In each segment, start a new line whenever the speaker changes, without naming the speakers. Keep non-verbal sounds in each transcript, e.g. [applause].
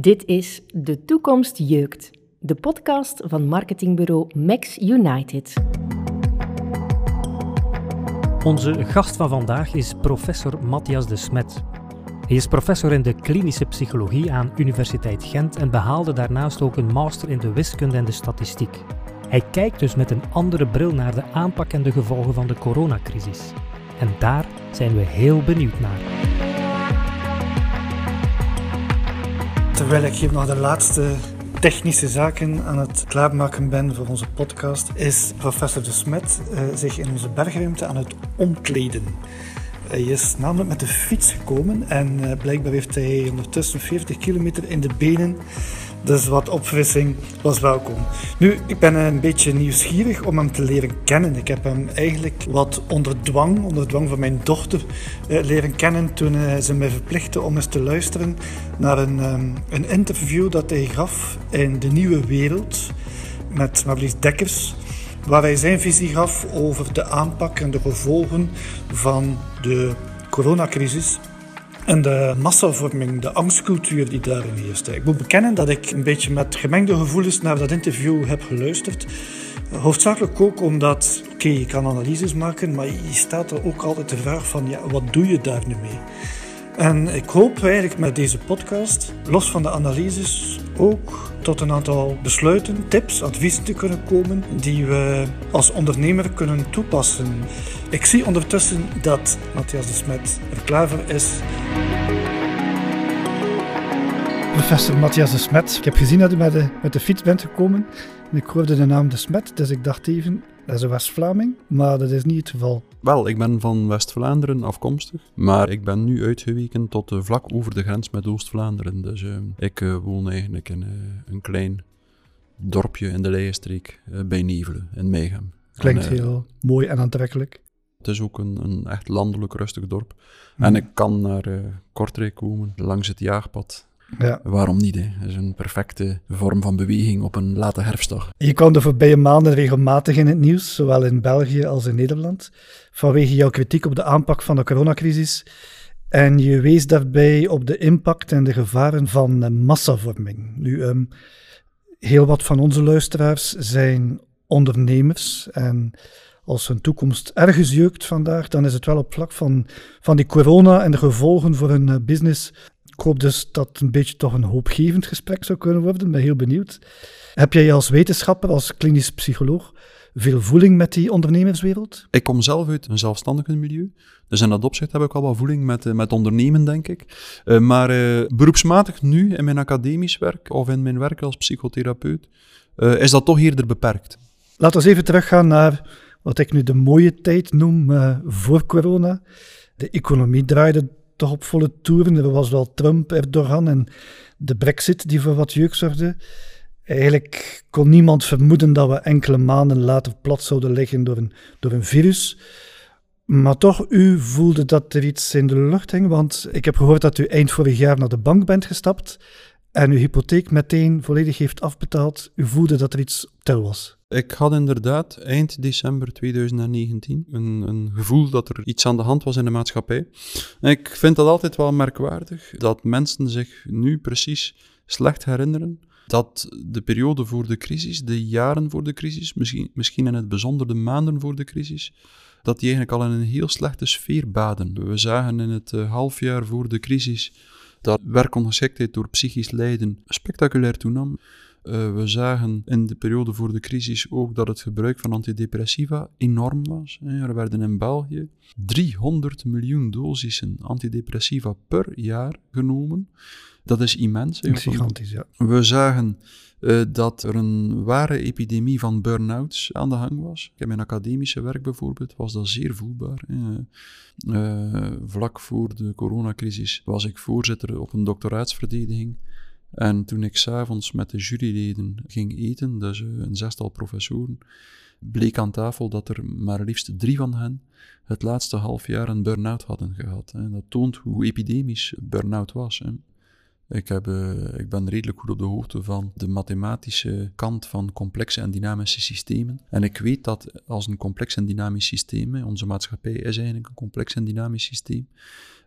Dit is De Toekomst Jeukt, de podcast van marketingbureau Max United.
Onze gast van vandaag is professor Matthias de Smet. Hij is professor in de klinische psychologie aan Universiteit Gent en behaalde daarnaast ook een master in de wiskunde en de statistiek. Hij kijkt dus met een andere bril naar de aanpak en de gevolgen van de coronacrisis. En daar zijn we heel benieuwd naar.
Terwijl ik hier nog de laatste technische zaken aan het klaarmaken ben voor onze podcast, is professor De Smet uh, zich in onze bergruimte aan het omkleden. Hij is namelijk met de fiets gekomen en uh, blijkbaar heeft hij ondertussen 40 kilometer in de benen dus wat opfrissing was welkom. Nu, ik ben een beetje nieuwsgierig om hem te leren kennen. Ik heb hem eigenlijk wat onder dwang, onder dwang van mijn dochter, eh, leren kennen toen eh, ze mij verplichtte om eens te luisteren naar een, um, een interview dat hij gaf in De Nieuwe Wereld met Maurice Dekkers waar hij zijn visie gaf over de aanpak en de gevolgen van de coronacrisis en de massavorming, de angstcultuur die daarin heerst. Ik moet bekennen dat ik een beetje met gemengde gevoelens naar dat interview heb geluisterd. Hoofdzakelijk ook omdat, oké, je kan analyses maken, maar je staat er ook altijd de vraag van, ja, wat doe je daar nu mee? En ik hoop eigenlijk met deze podcast, los van de analyses, ook tot een aantal besluiten, tips, adviezen te kunnen komen die we als ondernemer kunnen toepassen. Ik zie ondertussen dat Matthias de Smet er klaar voor is. Professor Matthias de Smet, ik heb gezien dat u met de, met de fiets bent gekomen. En ik hoorde de naam de Smet, dus ik dacht even, dat is een West-Vlaming, maar dat is niet het geval.
Wel, ik ben van West-Vlaanderen afkomstig, maar ik ben nu uitgeweken tot uh, vlak over de grens met Oost-Vlaanderen. Dus uh, ik uh, woon eigenlijk in een klein dorpje in de Leijenstreek bij Nevelen, in Meegem.
Klinkt en, heel mooi en aantrekkelijk.
Het is ook een, een echt landelijk rustig dorp. Mm. En ik kan naar Kortrijk komen, langs het jaagpad. Ja. Waarom niet? Hè? Het is een perfecte vorm van beweging op een late herfstdag.
Je kwam de voorbije maanden regelmatig in het nieuws, zowel in België als in Nederland, vanwege jouw kritiek op de aanpak van de coronacrisis. En je wees daarbij op de impact en de gevaren van massavorming. Nu, um, heel wat van onze luisteraars zijn ondernemers en als hun toekomst ergens jeukt vandaag, dan is het wel op vlak van, van die corona en de gevolgen voor hun business ik hoop dus dat het een beetje toch een hoopgevend gesprek zou kunnen worden. Ik ben heel benieuwd. Heb jij als wetenschapper, als klinisch psycholoog, veel voeling met die ondernemerswereld?
Ik kom zelf uit een zelfstandige milieu. Dus in dat opzicht heb ik al wat voeling met, eh, met ondernemen, denk ik. Uh, maar uh, beroepsmatig nu, in mijn academisch werk of in mijn werk als psychotherapeut, uh, is dat toch eerder beperkt.
Laten we even teruggaan naar wat ik nu de mooie tijd noem voor corona. De economie draaide toch op volle toeren. Er was wel Trump, Erdogan en de brexit die voor wat jeuk zorgde. Eigenlijk kon niemand vermoeden dat we enkele maanden later plat zouden liggen door een, door een virus. Maar toch, u voelde dat er iets in de lucht hing, want ik heb gehoord dat u eind vorig jaar naar de bank bent gestapt en uw hypotheek meteen volledig heeft afbetaald. U voelde dat er iets op tel was.
Ik had inderdaad eind december 2019 een, een, gevoel dat er iets aan de hand was in de maatschappij. ik vind dat altijd wel merkwaardig dat mensen zich nu precies slecht herinneren dat de periode voor de crisis, de jaren voor de crisis, misschien, misschien in het bijzonder de maanden voor de crisis, dat die eigenlijk al in een heel slechte sfeer baden. We zagen in het uh, halfjaar voor de crisis dat werkongeschiktheid door psychisch lijden spectaculair toenam. Uh, we zagen in de periode voor de crisis ook dat het gebruik van antidepressiva enorm was. Er werden in België 300 miljoen dosissen antidepressiva per jaar genomen. Dat is immens.
Gigantisch, ja.
We zagen uh, dat er een ware epidemie van burn-outs aan de hang was. In mijn academische werk bijvoorbeeld was dat zeer voelbaar. Uh, vlak voor de coronacrisis was ik voorzitter op een doctoraatsverdediging en toen ik s'avonds met de juryleden ging eten, dus eh, een zestal professoren, bleek aan tafel dat er maar liefst drie van hen het laatste half jaar een burn-out hadden gehad. Dat toont hoe epidemisch burn-out was. Ik, heb, uh, ik ben redelijk goed op de hoogte van de mathematische kant van complexe en dynamische systemen. En ik weet dat als een complex en dynamisch systeem, onze maatschappij is eigenlijk een complex en dynamisch systeem,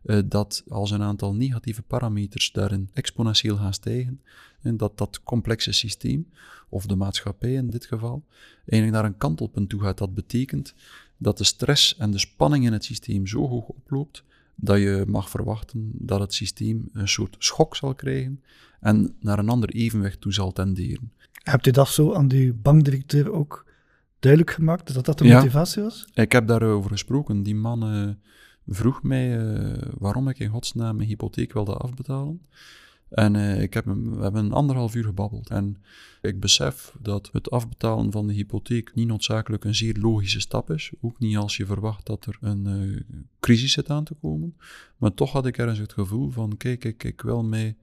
uh, dat als een aantal negatieve parameters daarin exponentieel gaan stijgen, en dat dat complexe systeem, of de maatschappij in dit geval, eigenlijk naar een kantelpunt toe gaat. Dat betekent dat de stress en de spanning in het systeem zo hoog oploopt dat je mag verwachten dat het systeem een soort schok zal krijgen en naar een ander evenwicht toe zal tenderen.
Hebt u dat zo aan uw bankdirecteur ook duidelijk gemaakt, dat dat de motivatie was?
Ik heb daarover gesproken. Die man uh, vroeg mij uh, waarom ik in godsnaam mijn hypotheek wilde afbetalen. En uh, ik heb we hebben een anderhalf uur gebabbeld. En ik besef dat het afbetalen van de hypotheek niet noodzakelijk een zeer logische stap is. Ook niet als je verwacht dat er een uh, crisis zit aan te komen. Maar toch had ik ergens het gevoel van, kijk, ik, ik wil mij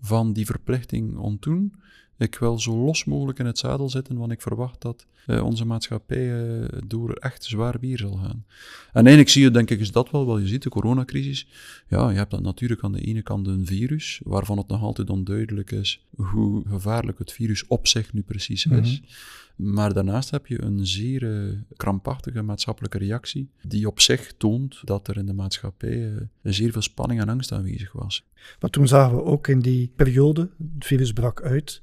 van die verplichting ontdoen. Ik wil zo los mogelijk in het zadel zitten, want ik verwacht dat uh, onze maatschappij uh, door echt zwaar weer zal gaan. En eigenlijk zie je, denk ik, is dat wel, wel je ziet, de coronacrisis. Ja, je hebt dat natuurlijk aan de ene kant een virus, waarvan het nog altijd onduidelijk is hoe gevaarlijk het virus op zich nu precies is. Mhm. Maar daarnaast heb je een zeer uh, krampachtige maatschappelijke reactie, die op zich toont dat er in de maatschappij zeer veel spanning en angst aanwezig was.
Maar toen zagen we ook in die periode, het virus brak uit,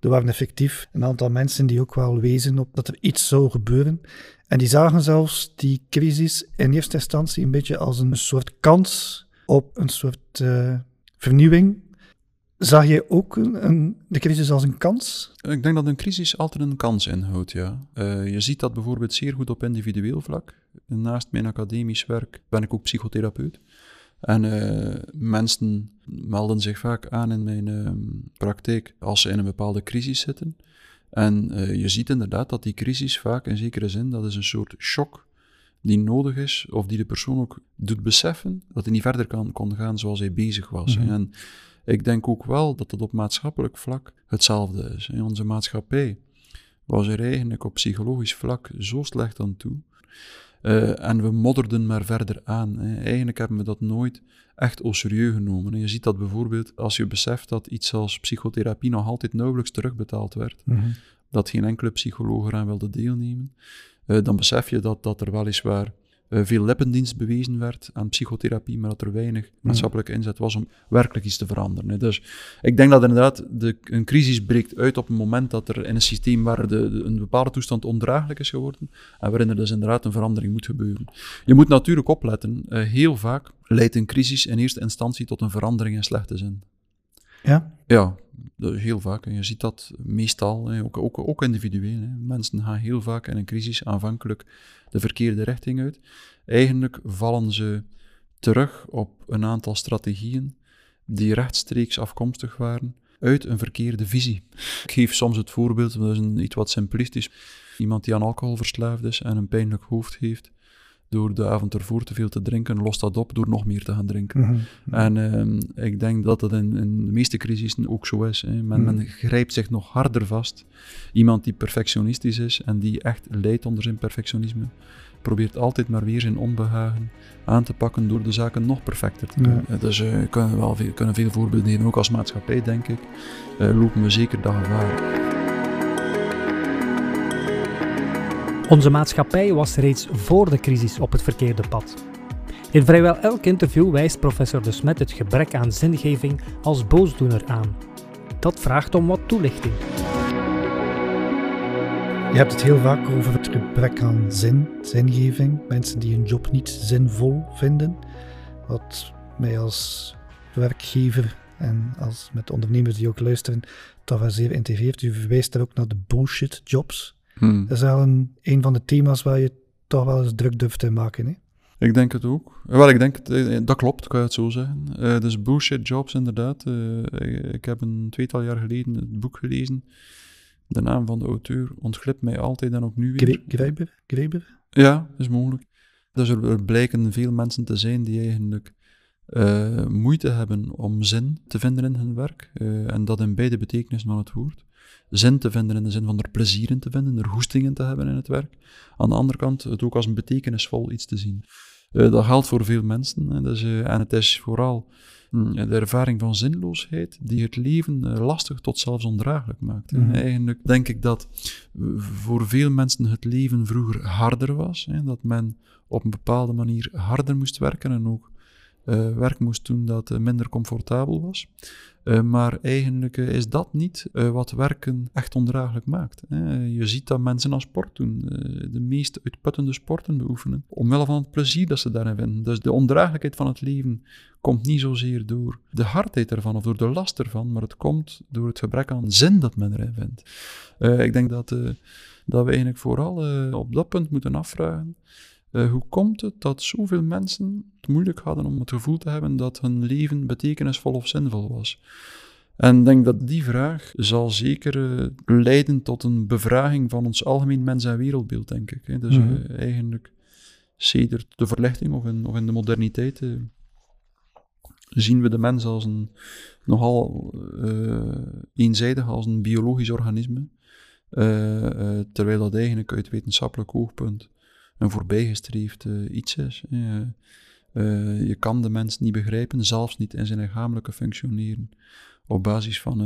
er waren effectief een aantal mensen die ook wel wezen op dat er iets zou gebeuren. En die zagen zelfs die crisis in eerste instantie een beetje als een soort kans op een soort uh, vernieuwing. Zag je ook een, de crisis als een kans?
Ik denk dat een crisis altijd een kans inhoudt, ja. Uh, je ziet dat bijvoorbeeld zeer goed op individueel vlak. Naast mijn academisch werk ben ik ook psychotherapeut. En uh, mensen melden zich vaak aan in mijn uh, praktijk als ze in een bepaalde crisis zitten. En uh, je ziet inderdaad dat die crisis vaak in zekere zin, dat is een soort shock die nodig is, of die de persoon ook doet beseffen dat hij niet verder kan, kon gaan zoals hij bezig was. Mm -hmm. En ik denk ook wel dat het op maatschappelijk vlak hetzelfde is. In onze maatschappij was er eigenlijk op psychologisch vlak zo slecht aan toe uh, en we modderden maar verder aan. Hè. Eigenlijk hebben we dat nooit echt au serieus genomen. Je ziet dat bijvoorbeeld als je beseft dat iets als psychotherapie nog altijd nauwelijks terugbetaald werd, mm -hmm. dat geen enkele psycholoog eraan wilde deelnemen, uh, dan besef je dat, dat er weliswaar veel lippendienst bewezen werd aan psychotherapie, maar dat er weinig maatschappelijke inzet was om werkelijk iets te veranderen. Hè. Dus ik denk dat inderdaad de, een crisis breekt uit op het moment dat er in een systeem waar de, de, een bepaalde toestand ondraaglijk is geworden en waarin er dus inderdaad een verandering moet gebeuren. Je moet natuurlijk opletten, uh, heel vaak leidt een crisis in eerste instantie tot een verandering in slechte zin.
Ja?
Ja, heel vaak. En je ziet dat meestal, ook, ook, ook individueel. Hè. Mensen gaan heel vaak in een crisis aanvankelijk de verkeerde richting uit. Eigenlijk vallen ze terug op een aantal strategieën die rechtstreeks afkomstig waren uit een verkeerde visie. Ik geef soms het voorbeeld, dat is een, iets wat simplistisch. Iemand die aan alcohol verslaafd is en een pijnlijk hoofd heeft, door de avond ervoor te veel te drinken, lost dat op door nog meer te gaan drinken. Mm -hmm. En uh, ik denk dat dat in, in, de meeste crisissen ook zo is. Hè. Men, mm -hmm. men, grijpt zich nog harder vast. Iemand die perfectionistisch is en die echt lijdt onder zijn perfectionisme, probeert altijd maar weer zijn onbehagen aan te pakken door de zaken nog perfecter te doen. Ja. Dus uh, kunnen wel veel, kunnen veel voorbeelden nemen, ook als maatschappij, denk ik. Uh, lopen we zeker dat gevaar.
Onze maatschappij was reeds voor de crisis op het verkeerde pad. In vrijwel elk interview wijst professor De Smet het gebrek aan zingeving als boosdoener aan. Dat vraagt om wat toelichting.
Je hebt het heel vaak over het gebrek aan zin, zingeving. Mensen die hun job niet zinvol vinden. Wat mij als werkgever en als met ondernemers die ook luisteren, toch wel zeer integreert. U verwijst daar ook naar de bullshit jobs. Hmm. Dat is wel een, een van de thema's waar je toch wel eens druk durft te maken. Hè?
Ik denk het ook. Wel, ik denk, het, dat klopt, kan je het zo zeggen. Uh, dus bullshit jobs, inderdaad. Uh, ik, heb een tweetal jaar geleden het boek gelezen. De naam van de auteur ontglipt mij altijd en ook nu weer.
Grijber? Grijber?
Ja, is mogelijk. Dus er, er blijken veel mensen te zijn die eigenlijk uh, moeite hebben om zin te vinden in hun werk. en dat in beide betekenissen van het woord zin te vinden in de zin van er plezier in te vinden, er hoestingen te hebben in het werk. Aan de andere kant het ook als een betekenisvol iets te zien. Uh, dat geldt voor veel mensen. Hè. Dus, en het is vooral mm, de ervaring van zinloosheid die het leven eh, lastig tot zelfs ondraaglijk maakt.
Mhm.
Eigenlijk denk ik dat voor veel mensen het leven vroeger harder was. Hè, dat men op een bepaalde manier harder moest werken en ook werk moest doen dat uh, minder comfortabel was. Uh, maar eigenlijk is dat niet wat werken echt ondraaglijk maakt. Je ziet dat mensen aan sport doen, de meest uitputtende sporten beoefenen, omwille van het plezier dat ze daarin vinden. Dus de ondraaglijkheid van het leven komt niet zozeer door de hardheid ervan of door de last ervan, maar het komt door het gebrek aan zin dat men erin vindt. ik denk dat, dat we eigenlijk vooral op dat punt moeten afvragen. Uh, hoe komt het dat zoveel mensen het moeilijk hadden om het gevoel te hebben dat hun leven betekenisvol of zinvol was? En ik denk dat die vraag zal zeker uh, leiden tot een bevraging van ons algemeen mens- en wereldbeeld, denk ik. Hè. Dus mm-hmm. uh, eigenlijk, sedert de verlichting of in, of in de moderniteit, zien we de mens als een nogal eenzijdig als een biologisch organisme. terwijl dat eigenlijk uit wetenschappelijk oogpunt een voorbijgestreefd iets is. Uh, uh, je kan de mens niet begrijpen, zelfs niet in zijn lichamelijke functioneren, op basis van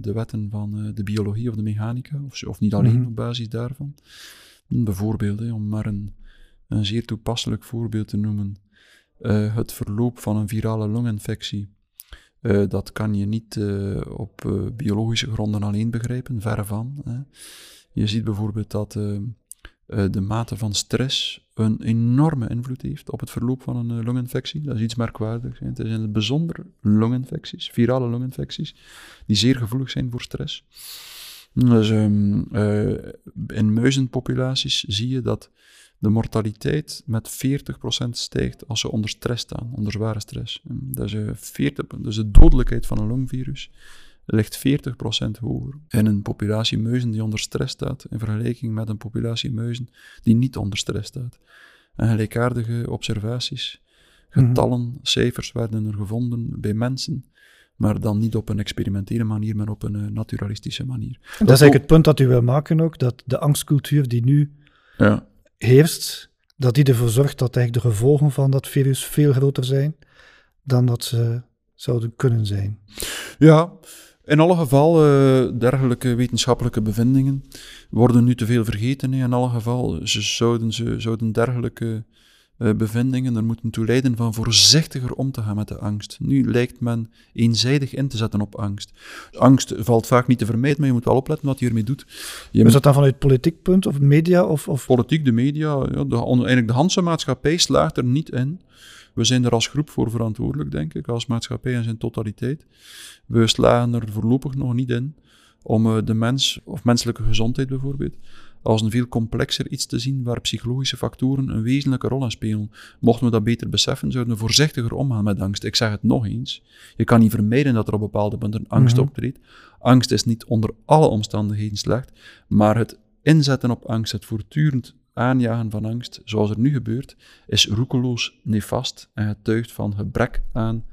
de wetten van de biologie of de mechanica, of, of niet alleen mm -hmm. op basis daarvan. Bijvoorbeeld, hè, om maar een, een zeer toepasselijk voorbeeld te noemen, het verloop van een virale longinfectie. dat kan je niet op biologische gronden alleen begrijpen, verre van. Hè. Je ziet bijvoorbeeld dat uh, de mate van stress een enorme invloed heeft op het verloop van een uh, longinfectie. Dat is iets merkwaardigs. Het zijn in het bijzonder longinfecties, virale longinfecties, die zeer gevoelig zijn voor stress. Dus um, uh, in muizenpopulaties zie je dat de mortaliteit met 40% stijgt als ze onder stress staan, onder zware stress. Dat is, 40, dus de dodelijkheid van een longvirus ligt 40% hoger in een populatie muizen die onder stress staat, in vergelijking met een populatie muizen die niet onder stress staat. En gelijkaardige observaties, getallen, cijfers werden er gevonden bij mensen, maar dan niet op een experimentele manier, maar op een uh, naturalistische manier.
Dat, dat is eigenlijk het punt dat u wil maken ook, dat de angstcultuur die nu ja. heerst, dat die ervoor zorgt dat eigenlijk de gevolgen van dat virus veel groter zijn dan dat ze zouden kunnen zijn.
Ja, in alle gevallen, dergelijke wetenschappelijke bevindingen worden nu te veel vergeten. In alle gevallen ze zouden, ze zouden dergelijke uh, bevindingen er moeten toe leiden van voorzichtiger om te gaan met de angst. Nu lijkt men eenzijdig in te zetten op angst. Angst valt vaak niet te vermijden, maar je moet wel opletten wat je ermee doet. Je
is dat dan vanuit politiek punt of media? Of, of?
Politiek, de media, ja, de, eigenlijk de Hanse maatschappij slaagt er niet in we zijn er als groep voor verantwoordelijk, denk ik, als maatschappij in zijn totaliteit. We slagen er voorlopig nog niet in om uh, de mens, of menselijke gezondheid bijvoorbeeld, als een veel complexer iets te zien waar psychologische factoren een wezenlijke rol in spelen. Mochten we dat beter beseffen, zouden we voorzichtiger omgaan met angst. Ik zeg het nog eens. Je kan niet vermijden dat er op bepaalde punten angst mm -hmm. optreedt. Angst is niet onder alle omstandigheden slecht, maar het inzetten op angst, het voortdurend aanjagen van angst, zoals er nu gebeurt, is roekeloos nefast en getuigt van gebrek aan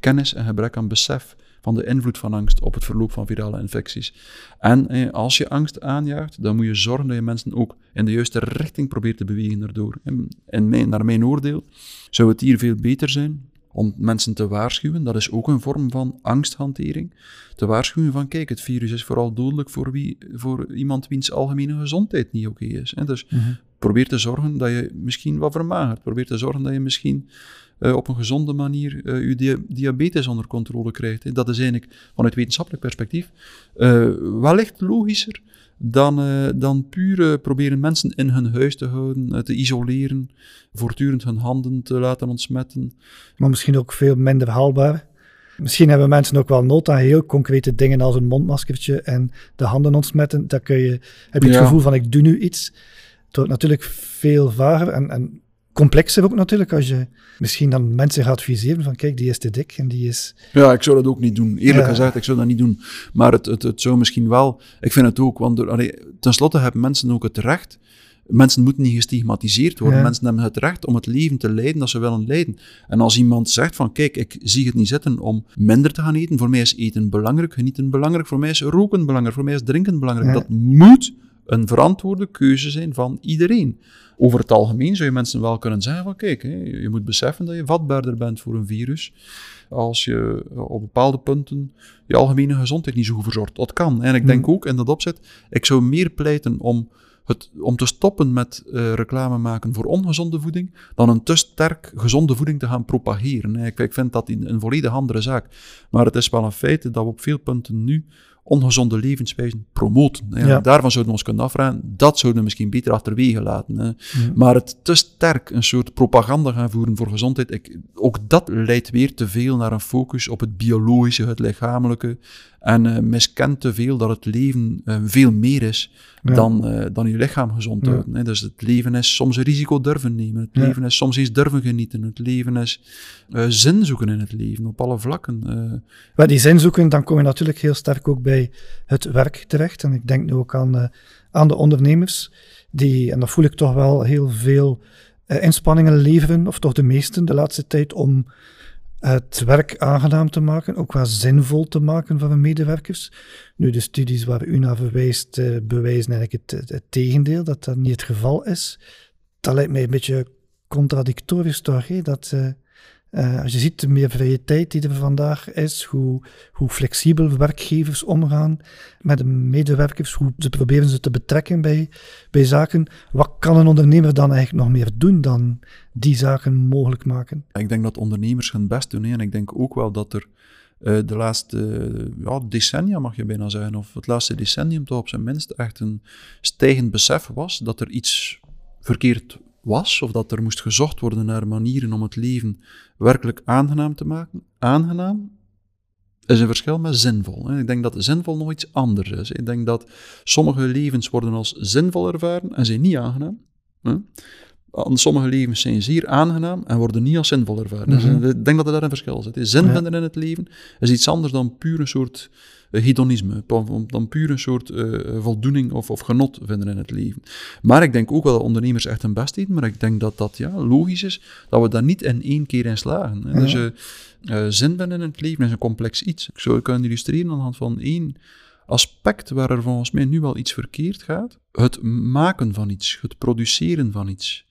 kennis en gebrek aan besef van de invloed van angst op het verloop van virale infecties. En eh, als je angst aanjaagt, dan moet je zorgen dat je mensen ook in de juiste richting probeert te bewegen daardoor. En, naar mijn oordeel zou het hier veel beter zijn om mensen te waarschuwen. Dat is ook een vorm van angsthantering. Te waarschuwen van, kijk, het virus is vooral dodelijk voor, wie, voor iemand wiens algemene gezondheid niet oké is. Hè? Dus mm -hmm. probeer te zorgen dat je misschien wat vermagert. Probeer te zorgen dat je misschien uh, op een gezonde manier uh, je dia diabetes onder controle krijgt. Hè? Dat is eigenlijk vanuit wetenschappelijk perspectief uh, wellicht logischer dan, uh, dan puur proberen mensen in hun huis te houden, te isoleren, voortdurend hun handen te laten ontsmetten.
Maar misschien ook veel minder haalbaar. Misschien hebben mensen ook wel nood aan heel concrete dingen als een mondmaskertje en de handen ontsmetten. Daar kun je, heb je het ja. gevoel van ik doe nu iets. Het wordt natuurlijk veel vager en, en complexer ook natuurlijk als je misschien dan mensen gaat adviseren van kijk, die is te dik en die is...
Ja, ik zou dat ook niet doen. Eerlijk ja. gezegd, ik zou dat niet doen. Maar het, het, het zou misschien wel... Ik vind het ook, want allee, tenslotte hebben mensen ook het recht... Mensen moeten niet gestigmatiseerd worden. Ja. Mensen hebben het recht om het leven te leiden dat ze willen leiden. En als iemand zegt van, kijk, ik zie het niet zitten om minder te gaan eten. Voor mij is eten belangrijk, genieten belangrijk. Voor mij is roken belangrijk. Voor mij is drinken belangrijk. Ja. Dat moet een verantwoorde keuze zijn van iedereen. Over het algemeen zou je mensen wel kunnen zeggen van kijk, je moet beseffen dat je vatbaarder bent voor een virus als je op bepaalde punten je algemene gezondheid niet zo goed verzorgt. Dat kan. En ik denk ook in dat opzet, ik zou meer pleiten om het, om te stoppen met uh, reclame maken voor ongezonde voeding, dan een te sterk gezonde voeding te gaan propageren. Ik, ik vind dat een, een volledig andere zaak. Maar het is wel een feit dat we op veel punten nu ongezonde levenswijzen promoten. Ja. Daarvan zouden we ons kunnen afvragen, dat zouden we misschien beter achterwege laten. Hè. Maar het te sterk een soort propaganda gaan voeren voor gezondheid, ik, ook dat leidt weer te veel naar een focus op het biologische, het lichamelijke, en uh, miskent te veel dat het leven uh, veel meer is dan, uh, dan je lichaam gezond houden. Hè. Dus het leven is soms een risico durven nemen. Het leven is soms eens durven genieten. Het leven is zin zoeken in het leven, op alle vlakken.
Maar die zin zoeken, dan kom je natuurlijk heel sterk ook bij het werk terecht. En ik denk nu ook aan, aan de ondernemers, die, en dat voel ik toch wel, heel veel inspanningen leveren, of toch de meesten de laatste tijd, om het werk aangenaam te maken, ook wel zinvol te maken voor hun medewerkers. Nu, de studies waar u naar verwijst, uh, bewijzen eigenlijk het, het, tegendeel, dat dat niet het geval is. Dat lijkt mij een beetje contradictorisch toch, hè? dat uh, als je ziet de tijd die er vandaag is, hoe, hoe flexibel werkgevers omgaan met de medewerkers, hoe ze proberen ze te betrekken bij, bij zaken. Wat kan een ondernemer dan eigenlijk nog meer doen dan die zaken mogelijk maken?
Ik denk dat ondernemers hun best doen. En ik denk ook wel dat er uh, de laatste ja, decennia, mag je bijna zeggen, of het laatste decennium toch op zijn minst echt een stijgend besef was dat er iets verkeerd was, of dat er moest gezocht worden naar manieren om het leven werkelijk aangenaam te maken. Aangenaam is een verschil met zinvol. Ik denk dat zinvol nog iets anders is. Ik denk dat sommige levens worden als zinvol ervaren en zijn niet aangenaam. Sommige levens zijn zeer aangenaam en worden niet als zinvol ervaren. Dus mhm. ik denk dat er daar een verschil zit. Zin vinden in het leven is iets anders dan puur een soort uh, hedonisme, dan puur een soort uh, voldoening of, of genot vinden in het leven. Maar ik denk ook wel dat ondernemers echt hun best doen, maar ik denk dat dat ja, logisch is, dat we daar niet in één keer in slagen. Hè. Dus uh, zin vinden in het leven is een complex iets. Ik zou kunnen illustreren aan de hand van één aspect waar er volgens mij nu wel iets verkeerd gaat. Het maken van iets, het produceren van iets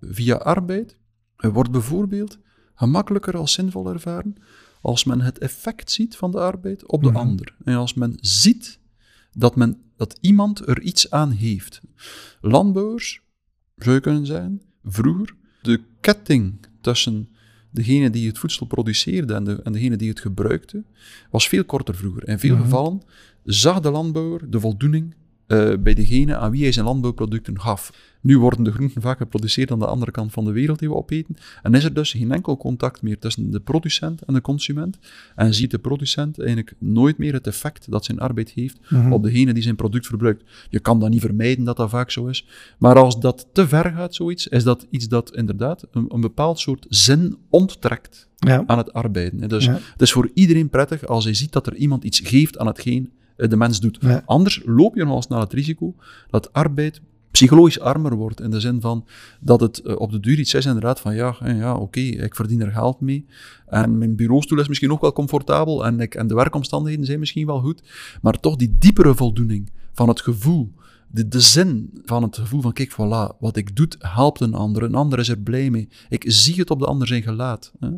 via arbeid wordt bijvoorbeeld gemakkelijker als zinvol ervaren als men het effect ziet van de arbeid op de mhm. ander. En als men ziet dat, men, dat iemand er iets aan heeft. Landbouwers, zou je kunnen zijn, vroeger, de ketting tussen degene die het voedsel produceerde en, de, en degene die het gebruikte, was veel korter vroeger. In veel mhm. gevallen zag de landbouwer de voldoening uh, bij degene aan wie hij zijn landbouwproducten gaf. Nu worden de groenten vaak geproduceerd aan de andere kant van de wereld die we opeten. En is er dus geen enkel contact meer tussen de producent en de consument. En ziet de producent eigenlijk nooit meer het effect dat zijn arbeid heeft mhm. op degene die zijn product verbruikt. Je kan dat niet vermijden dat dat vaak zo is. Maar als dat te ver gaat, zoiets, is dat iets dat inderdaad een, een bepaald soort zin onttrekt aan het arbeiden. Dus het is voor iedereen prettig als hij ziet dat er iemand iets geeft aan hetgeen eh, de mens doet. Anders loop je nog eens naar het risico dat arbeid psychologisch armer wordt. In de zin van dat het eh, op de duur iets is inderdaad van ja, ja oké, ik verdien er geld mee. En mijn bureaustoel is misschien ook wel comfortabel en, ik, en de werkomstandigheden zijn misschien wel goed. Maar toch die diepere voldoening van het gevoel de, de zin van het gevoel van, kijk, voilà, wat ik doe, helpt een ander. Een ander is er blij mee. Ik zie het op de ander zijn gelaat. Hè.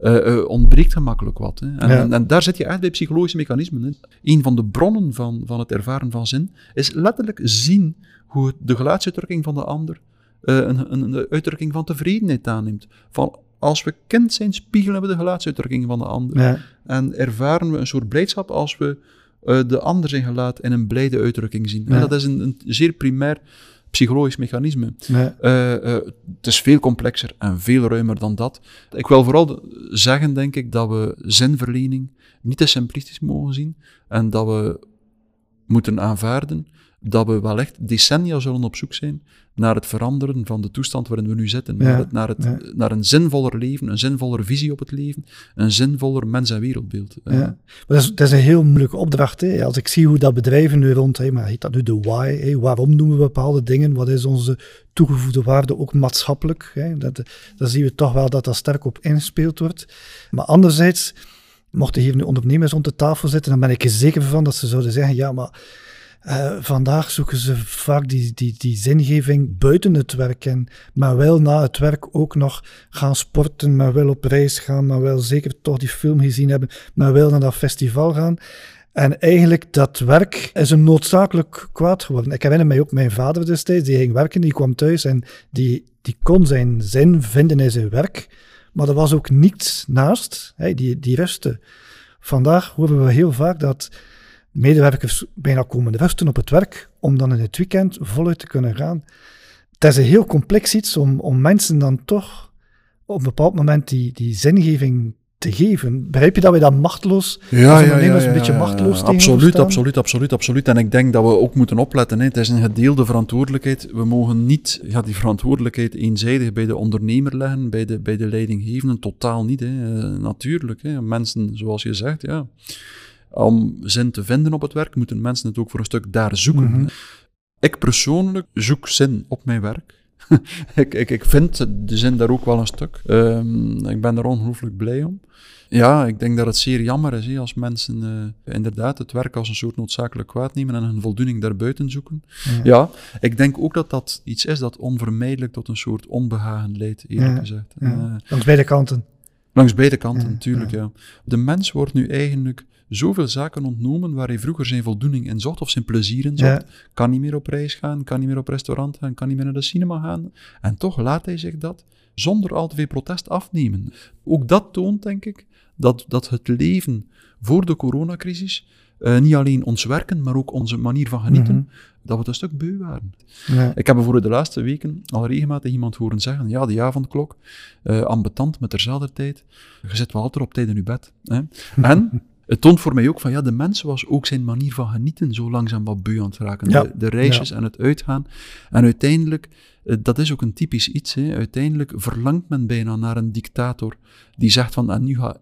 Uh, uh, ontbreekt gemakkelijk wat. Hè. En, en, daar zit je echt bij psychologische mechanismen. Hè. Een van de bronnen van, van het ervaren van zin is letterlijk zien hoe de gelaatsuitdrukking van de ander uh, een, een, uitdrukking van tevredenheid aanneemt. Van als we kind zijn, spiegelen we de gelaatsuitdrukking van de ander. Ja. En ervaren we een soort blijdschap als we uh, de ander zijn gelaat in een blijde uitdrukking zien. En dat is een, een, zeer primair psychologisch mechanisme. Uh, uh, het is veel complexer en veel ruimer dan dat. Ik wil vooral zeggen, denk ik, dat we zinverlening niet te simplistisch mogen zien en dat we moeten aanvaarden dat we wel echt decennia zullen op zoek zijn naar het veranderen van de toestand waarin we nu zitten. naar, het, naar, het, naar een zinvoller leven, een zinvoller visie op het leven, een zinvoller mens- en wereldbeeld.
Ja. Maar dat, is, dat is een heel moeilijke opdracht. Hè. Als ik zie hoe dat bedrijven nu rond, hè, maar heet dat nu de why, hè, waarom doen we bepaalde dingen, wat is onze toegevoegde waarde ook maatschappelijk, hè, dat, dan zien we toch wel dat dat sterk op ingespeeld wordt. Maar anderzijds, mochten hier nu ondernemers rond de tafel zitten, dan ben ik er zeker van dat ze zouden zeggen, ja, maar Uh, vandaag zoeken ze vaak die, die, die zingeving buiten het werk en maar wel na het werk ook nog gaan sporten, maar wel op reis gaan, maar wel zeker toch die film gezien hebben, maar wel naar dat festival gaan. En eigenlijk, dat werk is een noodzakelijk kwaad geworden. Ik herinner mij ook mijn vader destijds, die ging werken, die kwam thuis en die, die kon zijn zin vinden in zijn werk, maar er was ook niets naast, hè, die, die rustte. Vandaag horen we heel vaak dat medewerkers bijna komen rusten op het werk, om dan in het weekend voluit te kunnen gaan. Het is een heel complex iets om, om mensen dan toch op een bepaald moment die, die zingeving te geven. Begrijp je dat wij dan machteloos,
ja,
als
ondernemers
ja, ja, een beetje machteloos
Absoluut, absoluut, absoluut, absoluut. En ik denk dat we ook moeten opletten. Hè. Het is een gedeelde verantwoordelijkheid. We mogen niet ja, die verantwoordelijkheid eenzijdig bij de ondernemer leggen, bij de, bij de leidinggevenden. Totaal niet. Hè. Uh, natuurlijk, hè. mensen, zoals je zegt, ja om zin te vinden op het werk, moeten mensen het ook voor een stuk daar zoeken. Mhm. Ik persoonlijk zoek zin op mijn werk. [laughs] ik, ik, ik vind de zin daar ook wel een stuk. Um, ik ben er ongelooflijk blij om. Ja, ik denk dat het zeer jammer is als mensen uh, inderdaad het werk als een soort noodzakelijk kwaad nemen en hun voldoening daarbuiten zoeken. Ja. ik denk ook dat dat iets is dat onvermijdelijk tot een soort onbehagen leidt, eerlijk gezegd.
Ja. Uh, Langs beide kanten.
Langs beide kanten, natuurlijk, ja. De mens wordt nu eigenlijk zoveel zaken ontnomen waar hij vroeger zijn voldoening in zocht of zijn plezier in zocht. Kan niet meer op reis gaan, kan niet meer op restaurant gaan, kan niet meer naar de cinema gaan. En toch laat hij zich dat zonder al te veel protest afnemen. Ook dat toont, denk ik, dat, dat het leven voor de coronacrisis uh, niet alleen ons werken, maar ook onze manier van genieten, mhm. dat we het een stuk beu waren. Ja. Ik heb bijvoorbeeld de laatste weken al regelmatig iemand horen zeggen, ja, die avondklok, uh, ambetant met dezelfde tijd, je zit wel altijd op tijd in je bed. Hè? [laughs] En het toont voor mij ook van, ja, de mens was ook zijn manier van genieten zo langzaam wat beu aan het raken. Ja. De, de, reisjes en het uitgaan. En uiteindelijk, eh, dat is ook een typisch iets, hè, uiteindelijk verlangt men bijna naar een dictator die zegt van, en nu ga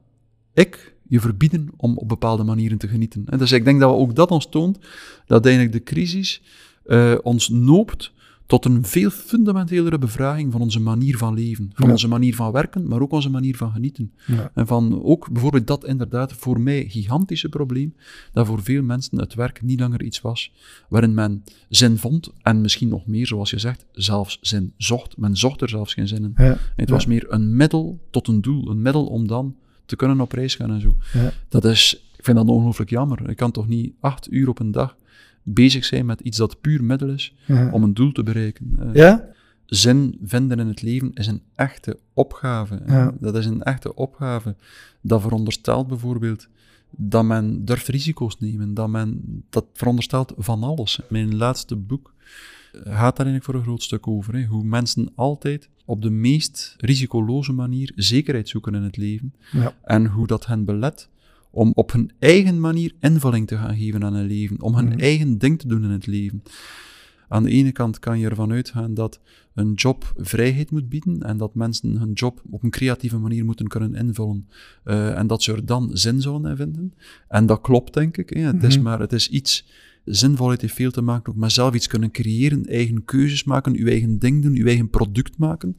ik je verbieden om op bepaalde manieren te genieten. En dus ik denk dat we ook dat ons toont, dat eigenlijk de crisis uh, ons noopt tot een veel fundamentelere bevraging van onze manier van leven, van onze manier van werken, maar ook onze manier van genieten. Ja. En van ook bijvoorbeeld dat inderdaad voor mij gigantische probleem, dat voor veel mensen het werk niet langer iets was waarin men zin vond en misschien nog meer, zoals je zegt, zelfs zin zocht. Men zocht er zelfs geen zin in. Ja. Het was meer een middel tot een doel, een middel om dan te kunnen op reis gaan en zo. Dat is, ik vind dat ongelooflijk jammer. Ik kan toch niet acht uur op een dag bezig zijn met iets dat puur middel is om een doel te bereiken.
Uh, ja?
Zin vinden in het leven is een echte opgave. Ja. Dat is een echte opgave. Dat veronderstelt bijvoorbeeld dat men durft risico's nemen, dat men dat veronderstelt van alles. Mijn laatste boek gaat daar eigenlijk voor een groot stuk over. Hè. Hoe mensen altijd op de meest risicoloze manier zekerheid zoeken in het leven. Ja. En hoe dat hen belet om op hun eigen manier invulling te gaan geven aan hun leven, om hun mhm. eigen ding te doen in het leven. Aan de ene kant kan je ervan uitgaan dat een job vrijheid moet bieden en dat mensen hun job op een creatieve manier moeten kunnen invullen uh, en dat ze er dan zin zullen in vinden. En dat klopt, denk ik. Hè. Het is mhm. maar het is iets zinvolheid heeft veel te maken ook met zelf iets kunnen creëren, eigen keuzes maken, uw eigen ding doen, uw eigen product maken.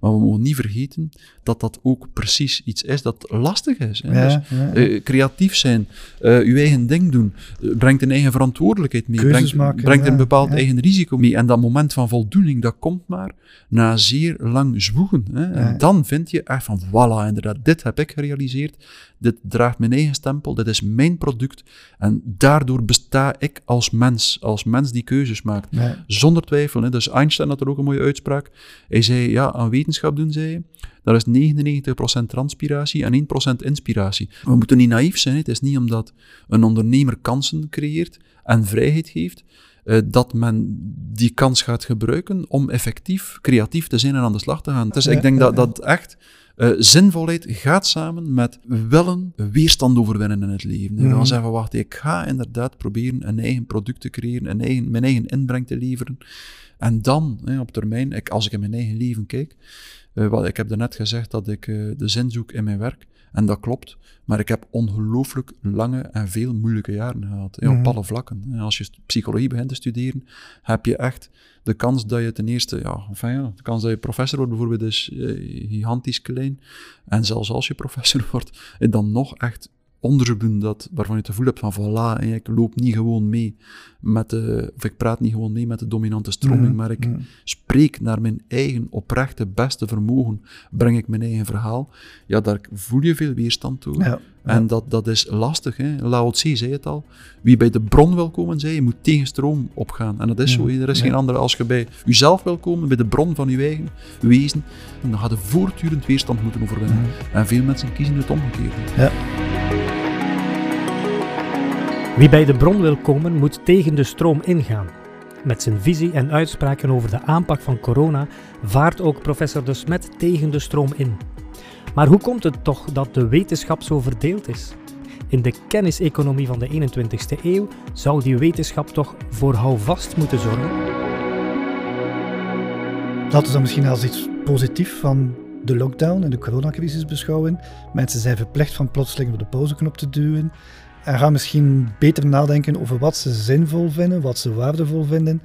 Maar we mogen niet vergeten dat dat ook precies iets is dat lastig is. Hè? dus, uh, creatief zijn, uh, uw eigen ding doen, uh, brengt een eigen verantwoordelijkheid mee,
keuzes
brengt,
maken,
brengt een bepaald eigen risico mee. En dat moment van voldoening, dat komt maar na zeer lang zwoegen. Hè? En dan vind je echt van, voilà, inderdaad, dit heb ik gerealiseerd, dit draagt mijn eigen stempel, dit is mijn product en daardoor besta ik als mens, als mens die keuzes maakt. Zonder twijfel. Hè. Dus Einstein had er ook een mooie uitspraak. Hij zei, ja, aan wetenschap doen, zei dat is 99% transpiratie en 1% inspiratie. We moeten niet naïef zijn. Hè. Het is niet omdat een ondernemer kansen creëert en vrijheid geeft, uh, dat men die kans gaat gebruiken om effectief creatief te zijn en aan de slag te gaan. Dus ik denk dat dat echt uh, zinvolheid gaat samen met willen weerstand overwinnen in het leven. En dan zeggen we, wacht, ik ga inderdaad proberen een eigen product te creëren, een eigen, mijn eigen inbreng te leveren. En dan, hè, op termijn, ik, als ik in mijn eigen leven kijk, uh, wat, ik heb net gezegd dat ik uh, de zin zoek in mijn werk. En dat klopt. Maar ik heb ongelooflijk lange en veel moeilijke jaren gehad. Hè, op mhm. alle vlakken. En als je psychologie begint te studeren, heb je echt de kans dat je ten eerste, ja, enfin ja de kans dat je professor wordt bijvoorbeeld is uh, gigantisch klein. En zelfs als je professor [laughs] wordt, dan nog echt onderzoek doen dat, waarvan je het gevoel hebt van voilà, en ik loop niet gewoon mee met de, of ik praat niet gewoon mee met de dominante stroming,
Mhm,
maar ik
mhm.
spreek naar mijn eigen oprechte, beste vermogen, breng ik mijn eigen verhaal, ja, daar voel je veel weerstand toe.
Ja.
En dat, dat is lastig. Hè. Lao Tse zei het al. Wie bij de bron wil komen, zei je, moet tegen stroom opgaan. En dat is zo. hè. Er is
Ja.
geen andere. Als je bij jezelf wil komen, bij de bron van je eigen wezen, dan gaat je voortdurend weerstand moeten overwinnen.
Mhm.
En veel mensen kiezen het omgekeerde.
Wie bij de bron wil komen, moet tegen de stroom ingaan. Met zijn visie en uitspraken over de aanpak van corona vaart ook professor De Smet tegen de stroom in. Maar hoe komt het toch dat de wetenschap zo verdeeld is? In de kenniseconomie van de 21ste eeuw zou die wetenschap toch voor houvast moeten zorgen?
Laten we dat misschien als iets positiefs van de lockdown en de coronacrisis beschouwen. Mensen zijn verplicht van plotseling op de pauzeknop te duwen en gaan misschien beter nadenken over wat ze zinvol vinden, wat ze waardevol vinden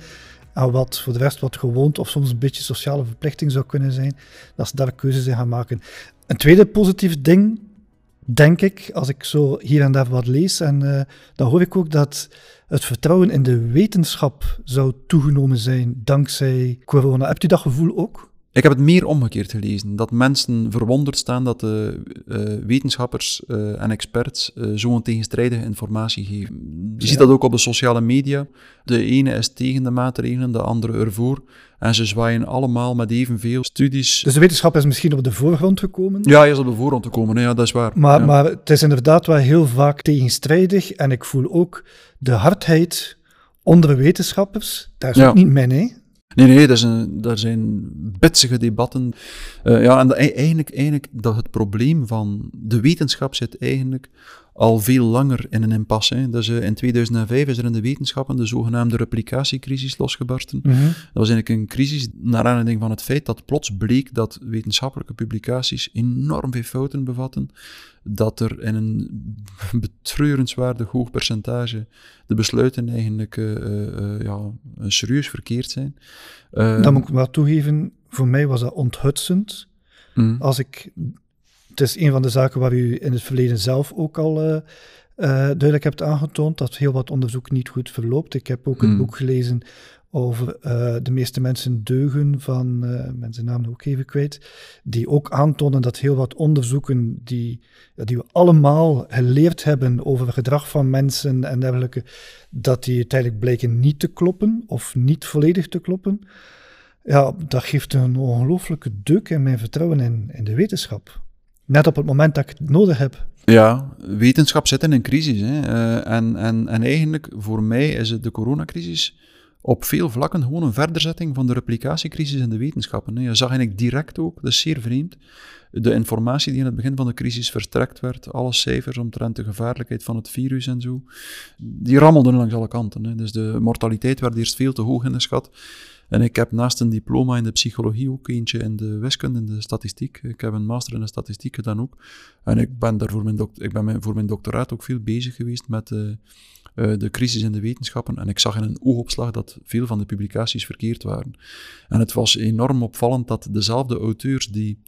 en wat voor de rest wat gewoond of soms een beetje sociale verplichting zou kunnen zijn, dat ze daar keuzes in gaan maken. Een tweede positief ding, denk ik, als ik zo hier en daar wat lees, en eh, dan hoor ik ook dat het vertrouwen in de wetenschap zou toegenomen zijn dankzij corona. Hebt u dat gevoel ook?
Ik heb het meer omgekeerd gelezen. Dat mensen verwonderd staan dat de eh, wetenschappers eh, en experts eh, zo'n tegenstrijdige informatie geven. Je ziet dat ook op de sociale media. De ene is tegen de maatregelen, de andere ervoor. En ze zwaaien allemaal met evenveel studies.
Dus de wetenschap is misschien op de voorgrond gekomen.
Ja, je is op de voorgrond te komen, hè. ja, dat is waar.
Maar,
ja.
maar het is inderdaad wel heel vaak tegenstrijdig. En ik voel ook de hardheid onder de wetenschappers. Dat is
Ja.
ook niet mijn, hè?
Nee, nee, is een, dat zijn bitsige debatten. Eh, ja, en dat, eigenlijk, eigenlijk dat het probleem van de wetenschap zit eigenlijk al veel langer in een impasse. Hè. Dus, in 2005 is er in de wetenschappen de zogenaamde replicatiecrisis losgebarsten. Dat was eigenlijk een crisis naar aanleiding van het feit dat plots bleek dat wetenschappelijke publicaties enorm veel fouten bevatten, dat er in een [laughs] betreurenswaardig hoog percentage de besluiten eigenlijk eh, eh, ja, serieus verkeerd zijn.
Dan moet ik wel toegeven, voor mij was dat onthutsend.
mm,
Als ik, het is een van de zaken waar u in het verleden zelf ook al eh, eh, duidelijk hebt aangetoond, dat heel wat onderzoek niet goed verloopt. Ik heb ook een
Hmm.
boek gelezen over eh, de meeste mensen deugen van, eh mensen naam ook even kwijt, die ook aantonen dat heel wat onderzoeken die, die we allemaal geleerd hebben over gedrag van mensen en dergelijke, dat die uiteindelijk blijken niet te kloppen of niet volledig te kloppen. Ja, dat geeft een ongelooflijke deuk in mijn vertrouwen in, in de wetenschap. Net op het moment dat ik het nodig heb.
Ja, wetenschap zit in een crisis. Hè. Eh, en, en, en eigenlijk, voor mij is het de coronacrisis op veel vlakken gewoon een verderzetting van de replicatiecrisis in de wetenschappen. Hè. Je zag eigenlijk direct ook, dat is zeer vreemd, de informatie die in het begin van de crisis verstrekt werd, alle cijfers omtrent de gevaarlijkheid van het virus en zo, die rammelden langs alle kanten. Hè. Dus de mortaliteit werd eerst veel te hoog ingeschat. En ik heb naast een diploma in de psychologie ook eentje in de wiskunde, in de statistiek. Ik heb een master in de statistiek gedaan ook. En ik ben daar voor mijn, ik ben mijn- voor mijn doctoraat ook veel bezig geweest met eh, eh, de crisis in de wetenschappen. En ik zag in een oogopslag dat veel van de publicaties verkeerd waren. En het was enorm opvallend dat dezelfde auteurs die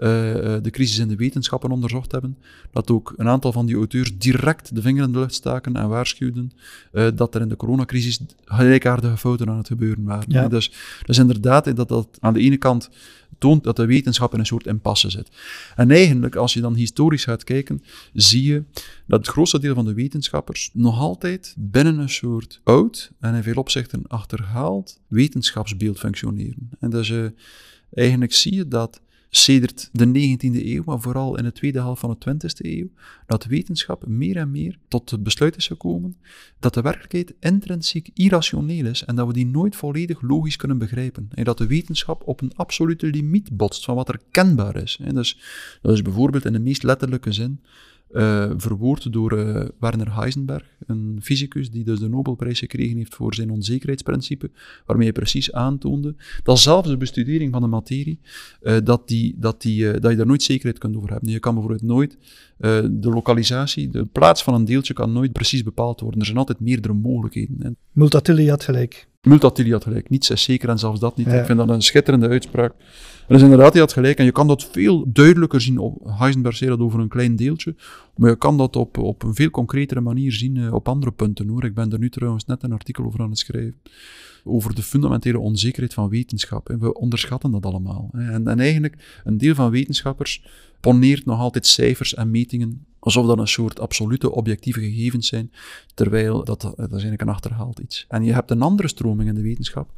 de crisis in de wetenschappen onderzocht hebben, dat ook een aantal van die auteurs direct de vinger in de lucht staken en waarschuwden eh, dat er in de coronacrisis gelijkaardige fouten aan het gebeuren waren.
Ja.
Dus, dus inderdaad, eh, dat dat aan de ene kant toont dat de wetenschap in een soort impasse zit. En eigenlijk, als je dan historisch gaat kijken, zie je dat het grootste deel van de wetenschappers nog altijd binnen een soort oud en in veel opzichten achterhaald wetenschapsbeeld functioneren. En dus eh, eigenlijk zie je dat sedert de 19e eeuw, maar vooral in de tweede helft van de 20e eeuw, dat wetenschap meer en meer tot het besluit is gekomen dat de werkelijkheid intrinsiek irrationeel is en dat we die nooit volledig logisch kunnen begrijpen. En dat de wetenschap op een absolute limiet botst van wat er kenbaar is. En dus, dat is bijvoorbeeld in de meest letterlijke zin eh, verwoord door eh, Werner Heisenberg, een fysicus die dus de Nobelprijs gekregen heeft voor zijn onzekerheidsprincipe, waarmee hij precies aantoonde dat zelfs de bestudering van de materie, eh, dat, die, dat, die, dat je daar nooit zekerheid kunt over hebben. Je kan bijvoorbeeld nooit de lokalisatie, de plaats van een deeltje kan nooit precies bepaald worden. Er zijn altijd meerdere mogelijkheden. En
Multatuli had gelijk.
Multatuli had gelijk. Niets is zeker en zelfs dat niet. Ik vind dat een schitterende uitspraak. En dus inderdaad, hij had gelijk. En je kan dat veel duidelijker zien. Op, Heisenberg zei dat over een klein deeltje. Maar je kan dat op, op een veel concretere manier zien uh, op andere punten. hoor. Ik ben er nu trouwens net een artikel over aan het schrijven. Over de fundamentele onzekerheid van wetenschap. We onderschatten dat allemaal. En, en eigenlijk, een deel van wetenschappers poneert nog altijd cijfers en metingen alsof dat een soort absolute objectieve gegevens zijn, terwijl dat, dat is eigenlijk een achterhaald iets. En je hebt een andere stroming in de wetenschap,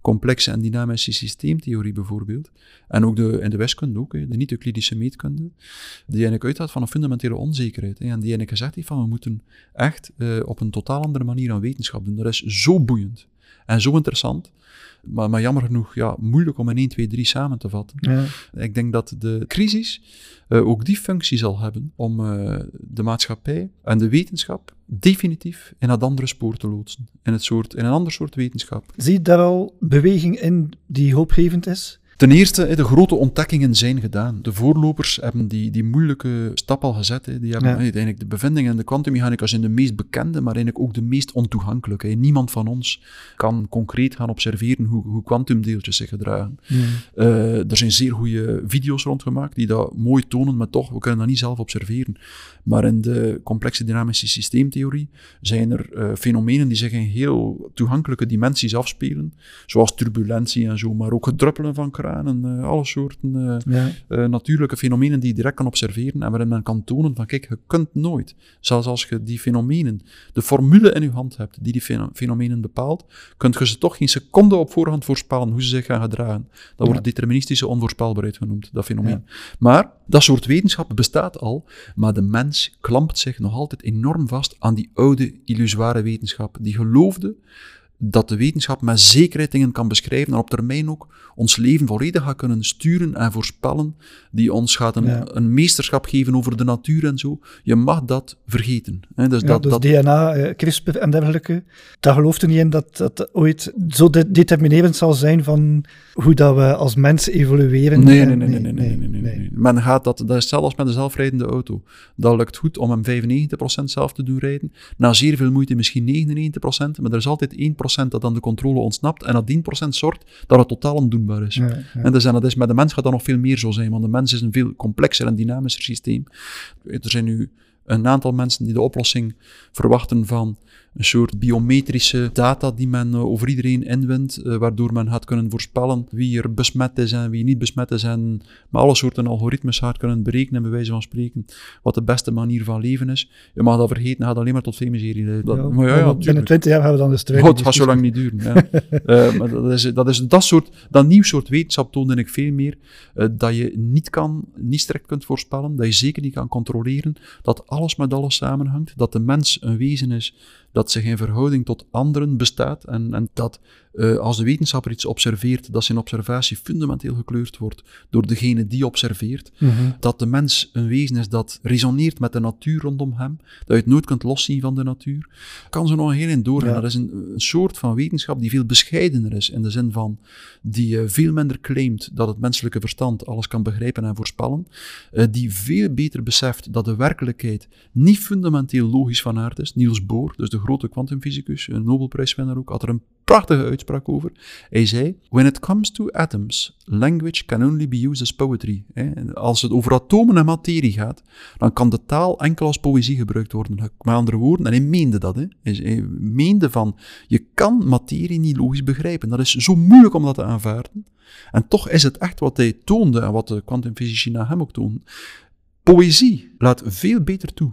complexe en dynamische systeemtheorie bijvoorbeeld, en ook de, in de wiskunde ook, de niet-Euclidische meetkunde, die eigenlijk uitgaat van een fundamentele onzekerheid. En die eigenlijk gezegd heeft van we moeten echt uh, op een totaal andere manier aan wetenschap doen. Dat is zo boeiend en zo interessant, maar, maar jammer genoeg ja, moeilijk om in 1, 2, 3 samen te vatten. Ja. Ik denk dat de crisis uh, ook die functie zal hebben om uh, de maatschappij en de wetenschap definitief in dat andere spoor te loodsen. In, het soort, in een ander soort wetenschap.
Zie je daar al beweging in die hoopgevend is?
Ten eerste, de grote ontdekkingen zijn gedaan. De voorlopers hebben die, die moeilijke stap al gezet. Die hebben ja. uiteindelijk de bevindingen in de kwantummechanica zijn de meest bekende, maar eigenlijk ook de meest ontoegankelijke. Niemand van ons kan concreet gaan observeren hoe kwantumdeeltjes zich gedragen. Uh, er zijn zeer goede video's rondgemaakt die dat mooi tonen, maar toch, we kunnen dat niet zelf observeren. Maar in de complexe dynamische systeemtheorie zijn er uh, fenomenen die zich in heel toegankelijke dimensies afspelen, zoals turbulentie en zo, maar ook het druppelen van kranen, uh, alle soorten uh, natuurlijke fenomenen die je direct kan observeren en waarin men kan tonen van kijk, je kunt nooit, zelfs als je die fenomenen, de formule in je hand hebt die die fenomenen bepaalt, kunt je ze toch geen seconde op voorhand voorspellen hoe ze zich gaan gedragen. Dat wordt deterministische onvoorspelbaarheid genoemd, dat fenomeen. Maar dat soort wetenschap bestaat al, maar de mens klampt zich nog altijd enorm vast aan die oude illusoire wetenschap, die geloofde dat de wetenschap met zekerheid dingen kan beschrijven en op termijn ook ons leven volledig gaat kunnen sturen en voorspellen, die ons gaat een, een meesterschap geven over de natuur en zo. Je mag dat vergeten. Hè.
Dus, dat, dus dat, DNA, uh, CRISPR en dergelijke, daar gelooft u niet in dat dat ooit zo de determinerend zal zijn van hoe dat we als mensen evolueren.
Nee, nee, nee, nee, nee, nee, nee, nee, Men gaat dat, dat is als met een zelfrijdende auto. Dat lukt goed om hem 95% zelf te doen rijden. Na zeer veel moeite misschien 99%, maar er is altijd 1% dat aan de controle ontsnapt en dat 10% zorgt dat het totaal ondoenbaar is. En dus, en dat is, met de mens gaat dat nog veel meer zo zijn, want de mens is een veel complexer en dynamischer systeem. Er zijn nu een aantal mensen die de oplossing verwachten van een soort biometrische data die men uh, over iedereen inwint, uh, waardoor men gaat kunnen voorspellen wie er besmet is en wie niet besmet is en met alle soorten algoritmes gaat kunnen berekenen, bij wijze van spreken, wat de beste manier van leven is. Je mag dat vergeten, gaat alleen maar tot veel miserie leiden.
ja, maar ja, ja, binnen 20 jaar hebben we dan de strijd.
Oh, het gaat zo lang niet duren. Ja. uh, [laughs] maar dat is, dat is dat soort, dat nieuw soort wetenschap toonde ik veel meer, dat je niet kan, niet strikt kunt voorspellen, dat je zeker niet kan controleren, dat alles met alles samenhangt, dat de mens een wezen is dat zich in verhouding tot anderen bestaat en, en dat uh, als de wetenschapper iets observeert, dat zijn observatie fundamenteel gekleurd wordt door degene die observeert. Mhm. Dat de mens een wezen is dat resoneert met de natuur rondom hem, dat je het nooit kunt loszien van de natuur. Kan ze nog een heel in doorgaan. Dat is een, een, soort van wetenschap die veel bescheidener is, in de zin van die uh, veel minder claimt dat het menselijke verstand alles kan begrijpen en voorspellen, uh, die veel beter beseft dat de werkelijkheid niet fundamenteel logisch van aard is. Niels Bohr, dus de grote kwantumfysicus, een Nobelprijswinnaar ook, had er een prachtige uitspraak over. Hij zei: When it comes to atoms, language can only be used as poetry. Als het over atomen en materie gaat, dan kan de taal enkel als poëzie gebruikt worden. Met andere woorden, en hij meende dat. Hij meende van: je kan materie niet logisch begrijpen. Dat is zo moeilijk om dat te aanvaarden. En toch is het echt wat hij toonde en wat de kwantumfysici na hem ook toonden. Poëzie laat veel beter toe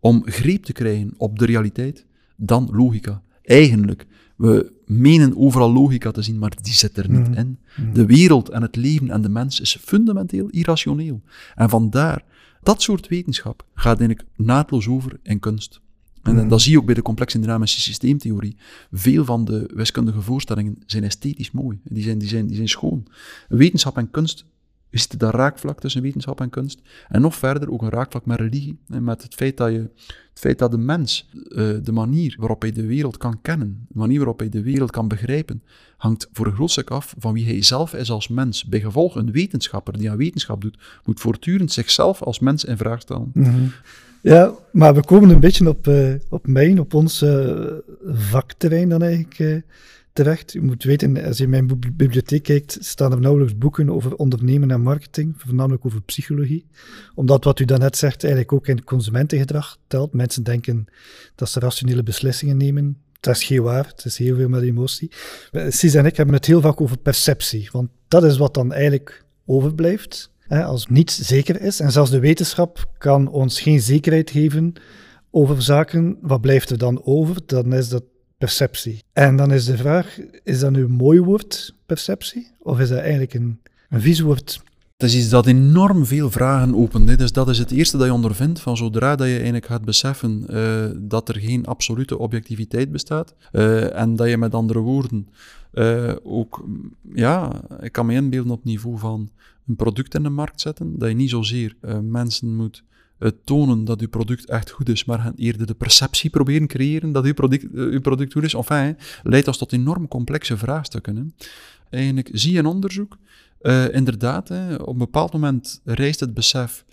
om greep te krijgen op de realiteit dan logica. Eigenlijk we menen overal logica te zien, maar die zit er niet mhm. in. Mhm. De wereld en het leven en de mens is fundamenteel irrationeel. En vandaar, dat soort wetenschap gaat eigenlijk naadloos over in kunst. En, mm. dat zie je ook bij de complexe dynamische systeemtheorie. Veel van de wiskundige voorstellingen zijn esthetisch mooi. Die zijn, die zijn, die zijn schoon. Wetenschap en kunst je ziet daar raakvlak tussen wetenschap en kunst. En nog verder ook een raakvlak met religie. En met het feit dat, je, het feit dat de mens, uh, de manier waarop hij de wereld kan kennen, de manier waarop hij de wereld kan begrijpen, hangt voor een groot stuk af van wie hij zelf is als mens. Bij gevolg, een wetenschapper die aan wetenschap doet, moet voortdurend zichzelf als mens in vraag stellen.
Mm Ja, maar we komen een beetje op, uh, op mijn, op ons uh, vakterrein dan eigenlijk terecht. Je moet weten, als je in mijn bibliotheek kijkt, staan er nauwelijks boeken over ondernemen en marketing, voornamelijk over psychologie. Omdat wat u daarnet zegt eigenlijk ook in consumentengedrag telt. Mensen denken dat ze rationele beslissingen nemen. Dat is geen waar, het is heel veel met emotie. Cies en ik hebben het heel vaak over perceptie, want dat is wat dan eigenlijk overblijft. Hè, als niets zeker is. En zelfs de wetenschap kan ons geen zekerheid geven over zaken. Wat blijft er dan over? Dan is dat perceptie. En dan is de vraag, is dat nu een mooi woord, perceptie? Of is dat eigenlijk een, een vies woord?
Het is iets dat enorm veel vragen opent. Dus dat is het eerste dat je ondervindt van zodra dat je eigenlijk gaat beseffen uh, dat er geen absolute objectiviteit bestaat. Uh, en dat je met andere woorden uh, ook, ja, ik kan me inbeelden op niveau van een product in de markt zetten, dat je niet zozeer mensen moet het tonen dat uw product echt goed is, maar eerder de perceptie proberen creëren dat uw product, uh, uw product goed is. Enfin, leidt dat tot enorm complexe vraagstukken. Hè. Eigenlijk zie je onderzoek, uh, inderdaad, hè, op een bepaald moment rijst het besef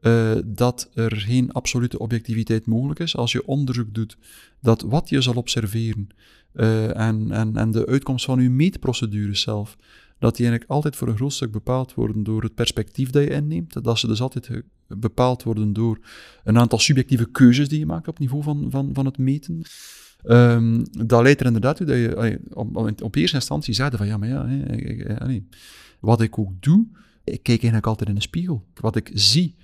uh, dat er geen absolute objectiviteit mogelijk is. Als je onderzoek doet, dat wat je zal observeren en, en, en de uitkomst van uw meetprocedures zelf, dat die eigenlijk altijd voor een groot stuk bepaald worden door het perspectief dat je inneemt. Dat ze dus altijd bepaald worden door een aantal subjectieve keuzes die je maakt op niveau van, van, van het meten. Um, dat leidt er inderdaad toe dat je op, op, eerste instantie zei van ja, maar ja, hè, wat ik ook doe, ik kijk eigenlijk altijd in de spiegel. Wat ik zie,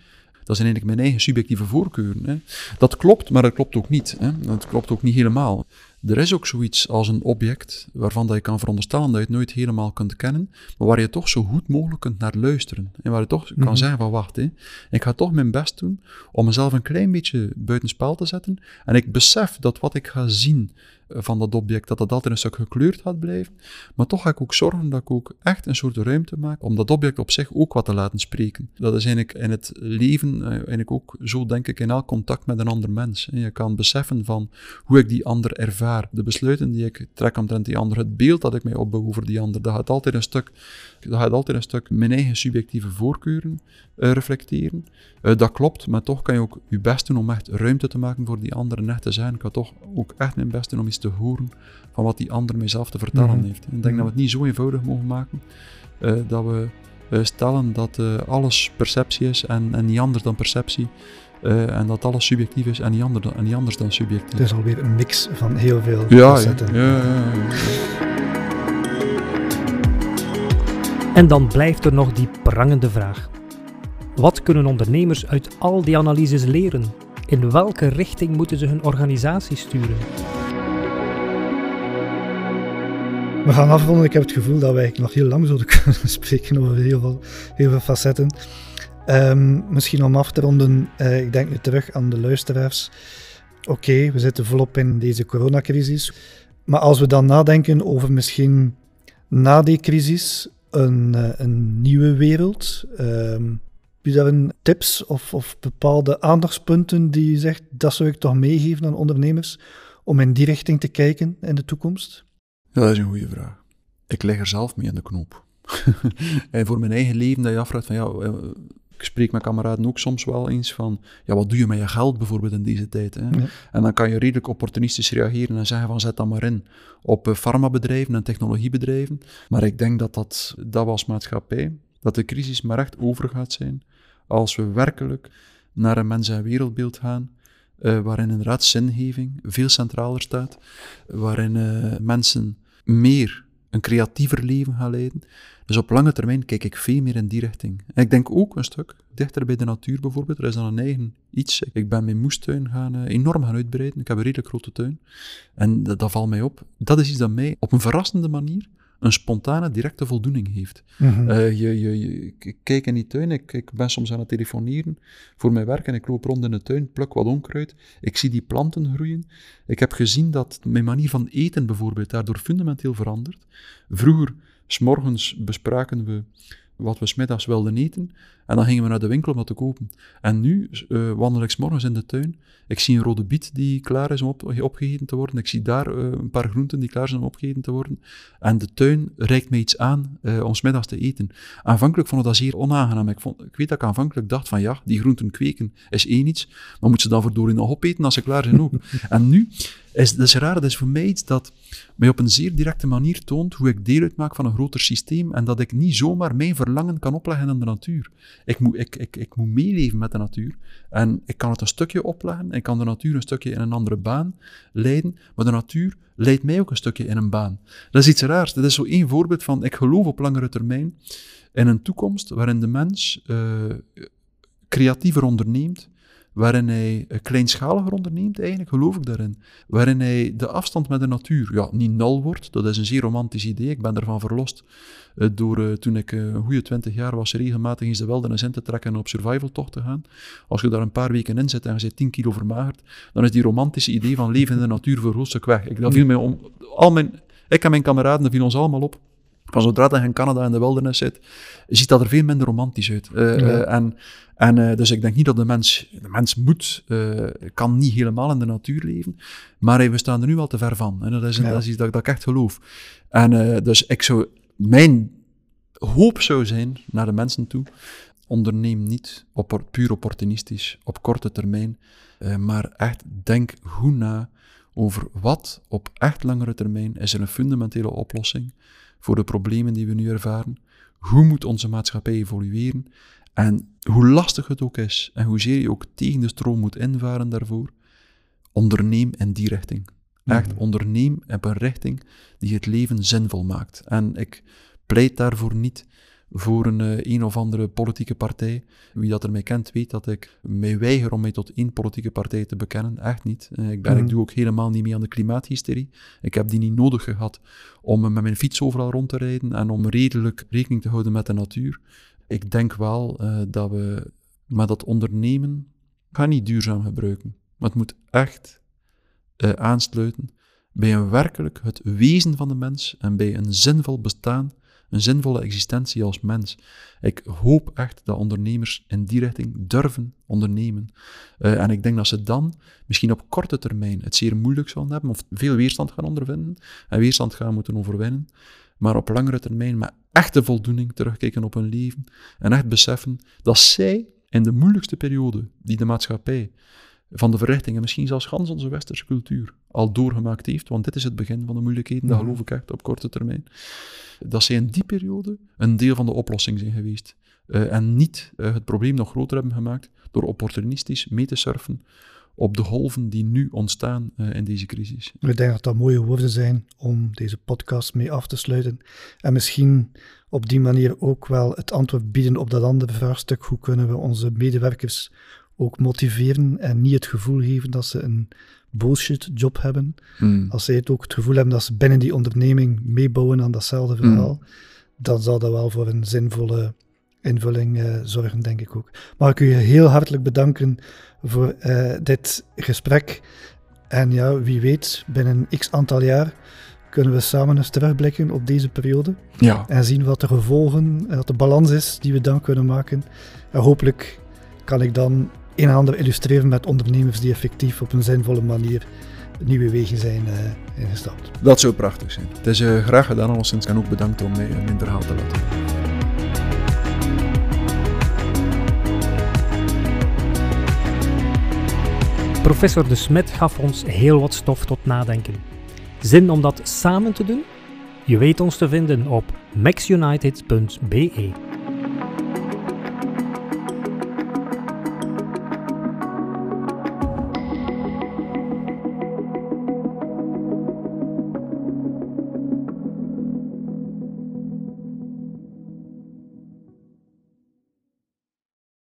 dat zijn eigenlijk mijn eigen subjectieve voorkeuren. Hè. Dat klopt, maar dat klopt ook niet. Hè. Dat klopt ook niet helemaal. Er is ook zoiets als een object waarvan dat je kan veronderstellen dat je het nooit helemaal kunt kennen, maar waar je toch zo goed mogelijk kunt naar luisteren. En waar je toch kan mhm. zeggen van wacht, hè, ik ga toch mijn best doen om mezelf een klein beetje buitenspel te zetten. En ik besef dat wat ik ga zien van dat object, dat dat altijd een stuk gekleurd gaat blijven. Maar toch ga ik ook zorgen dat ik ook echt een soort ruimte maak om dat object op zich ook wat te laten spreken. Dat is eigenlijk in het leven, eh, eigenlijk ook zo denk ik in elk contact met een ander mens. Je kan beseffen van hoe ik die ander ervaar, de besluiten die ik trek omtrent die ander, het beeld dat ik mij opbouw over die ander, dat gaat altijd een stuk, dat gaat altijd een stuk mijn eigen subjectieve voorkeuren uh, reflecteren. Dat klopt, maar toch kan je ook je best doen om echt ruimte te maken voor die ander en echt te zijn. Ik ga toch ook echt mijn best doen om te horen van wat die ander mijzelf te vertellen mhm. heeft. ik denk dat we het niet zo eenvoudig mogen maken uh, dat we stellen dat alles perceptie is en, en niet anders dan perceptie. en dat alles subjectief is en niet, ander dan, en niet anders dan subjectief. Het
is alweer een mix van heel veel ja, facetten. Ja, ja, ja,
En dan blijft er nog die prangende vraag. Wat kunnen ondernemers uit al die analyses leren? In welke richting moeten ze hun organisatie sturen?
We gaan afronden. Ik heb het gevoel dat wij nog heel lang zullen [laughs] kunnen spreken over heel veel, heel veel facetten. Um, misschien om af te ronden, uh, ik denk nu terug aan de luisteraars. Oké, we zitten volop in deze coronacrisis. Maar als we dan nadenken over misschien na die crisis een, uh, een nieuwe wereld, um, heb je daar een tips of, of bepaalde aandachtspunten die je zegt, dat zou ik toch meegeven aan ondernemers om in die richting te kijken in de toekomst?
Ja, dat is een goede vraag. Ik leg er zelf mee in de knoop. [laughs] en voor mijn eigen leven dat je afvraagt van ja, eh, ik spreek met kameraden ook soms wel eens van, ja, wat doe je met je geld bijvoorbeeld in deze tijd? Hè? En dan kan je redelijk opportunistisch reageren en zeggen van, zet dat maar in op farmabedrijven en technologiebedrijven. Maar ik denk dat dat, dat was maatschappij, dat de crisis maar echt over gaat zijn als we werkelijk naar een mens- en wereldbeeld gaan, uh, waarin inderdaad zingeving veel centraler staat, waarin uh, mensen meer een creatiever leven gaan leiden. Dus op lange termijn kijk ik veel meer in die richting. En ik denk ook een stuk dichter bij de natuur bijvoorbeeld. Er is dan een eigen iets. Ik ben mijn moestuin gaan, uh, enorm gaan uitbreiden. Ik heb een redelijk grote tuin. En dat valt mij op. Dat is iets dat mij op een verrassende manier een spontane, directe voldoening heeft. Mm je, je, je, ik kijk in die tuin, ik, ik ben soms aan het telefoneren voor mijn werk en ik loop rond in de tuin, pluk wat onkruid. Ik zie die planten groeien. Ik heb gezien dat mijn manier van eten bijvoorbeeld daardoor fundamenteel verandert. Vroeger, s'morgens bespraken we wat we smiddags wilden eten. En dan gingen we naar de winkel om dat te kopen. En nu uh, wandel ik morgens in de tuin. Ik zie een rode biet die klaar is om op, opgegeten te worden. Ik zie daar uh, een paar groenten die klaar zijn om opgegeten te worden. En de tuin reikt mij iets aan uh, om smiddags te eten. Aanvankelijk vond ik dat zeer onaangenaam. Ik, vond, ik weet dat ik aanvankelijk dacht van ja, die groenten kweken is één iets. Maar moet ze dan verdorie nog opeten als ze klaar zijn ook? [laughs] en nu is, dat is raar, dat is voor mij iets dat mij op een zeer directe manier toont hoe ik deel uitmaak van een groter systeem en dat ik niet zomaar mijn verlangen kan opleggen aan de natuur. Ik moet, ik, ik, ik moet meeleven met de natuur en ik kan het een stukje opleggen, ik kan de natuur een stukje in een andere baan leiden, maar de natuur leidt mij ook een stukje in een baan. Dat is iets raars. Dat is zo één voorbeeld van, ik geloof op langere termijn in een toekomst waarin de mens uh, creatiever onderneemt, waarin hij kleinschaliger onderneemt, eigenlijk geloof ik daarin. Waarin hij de afstand met de natuur, ja, niet nul wordt, dat is een zeer romantisch idee, ik ben ervan verlost uh, door uh, toen ik een goede twintig jaar was, regelmatig eens de wildernis in te trekken en op survivaltocht te gaan. Als je daar een paar weken in zit en je zit 10 kilo vermagerd, dan is die romantische idee van leven in de natuur voor weg. Ik, dat viel mij om, al mijn, ik en mijn kameraden, dat viel ons allemaal op van zodra je in Canada in de wildernis zit, ziet dat er veel minder romantisch uit. Uh, uh, en en uh, dus ik denk niet dat de mens, de mens moet, kan niet helemaal in de natuur leven, maar we staan er nu al te ver van. En dat is, ja. dat is iets dat, dat, ik echt geloof. En dus ik zou, mijn hoop zou zijn naar de mensen toe, onderneem niet op, puur opportunistisch, op korte termijn, maar echt denk goed na over wat op echt langere termijn is er een fundamentele oplossing voor de problemen die we nu ervaren. Hoe moet onze maatschappij evolueren? En hoe lastig het ook is en hoezeer je ook tegen de stroom moet invaren daarvoor, onderneem in die richting. Echt, mm onderneem op een richting die het leven zinvol maakt. En ik pleit daarvoor niet voor een, uh, een of andere politieke partij. Wie dat er mij kent, weet dat ik mij weiger om mij tot één politieke partij te bekennen. Echt niet. Uh, ik, ben, mm. ik doe ook helemaal niet mee aan de klimaathysterie. Ik heb die niet nodig gehad om met mijn fiets overal rond te rijden en om redelijk rekening te houden met de natuur. Ik denk wel uh, dat we met dat ondernemen gaan niet duurzaam gebruiken. Maar het moet echt aansluiten bij een werkelijk het wezen van de mens en bij een zinvol bestaan een zinvolle existentie als mens. Ik hoop echt dat ondernemers in die richting durven ondernemen. Uh, en ik denk dat ze dan misschien op korte termijn het zeer moeilijk zullen hebben, of veel weerstand gaan ondervinden en weerstand gaan moeten overwinnen, maar op langere termijn met echte voldoening terugkijken op hun leven en echt beseffen dat zij in de moeilijkste periode die de maatschappij van de verrichtingen, misschien zelfs gans onze westerse cultuur, al doorgemaakt heeft, want dit is het begin van de moeilijkheden, dat mhm. geloof ik echt op korte termijn, dat zij in die periode een deel van de oplossing zijn geweest. Uh, en niet uh, het probleem nog groter hebben gemaakt door opportunistisch mee te surfen op de golven die nu ontstaan uh, in deze crisis.
Ik denk dat dat mooie woorden zijn om deze podcast mee af te sluiten. En misschien op die manier ook wel het antwoord bieden op dat andere vraagstuk. Hoe kunnen we onze medewerkers ook motiveren en niet het gevoel geven dat ze een bullshit job hebben. Hmm. Als zij het ook het gevoel hebben dat ze binnen die onderneming meebouwen aan datzelfde verhaal, hmm. dan zal dat wel voor een zinvolle invulling uh, zorgen, denk ik ook. Maar ik u heel hartelijk bedanken voor uh, dit gesprek. En ja, wie weet, binnen x aantal jaar kunnen we samen eens terugblikken op deze periode.
Ja.
En zien wat de gevolgen, wat de balans is die we dan kunnen maken. En hopelijk kan ik dan een en ander illustreren met ondernemers die effectief op een zinvolle manier nieuwe wegen zijn uh, ingestapt.
Dat zou prachtig zijn. Het is uh, graag gedaan, alleszins, en ook bedankt om mij mijn verhaal te laten.
Professor De Smet gaf ons heel wat stof tot nadenken. Zin om dat samen te doen? Je weet ons te vinden op maxunited.be.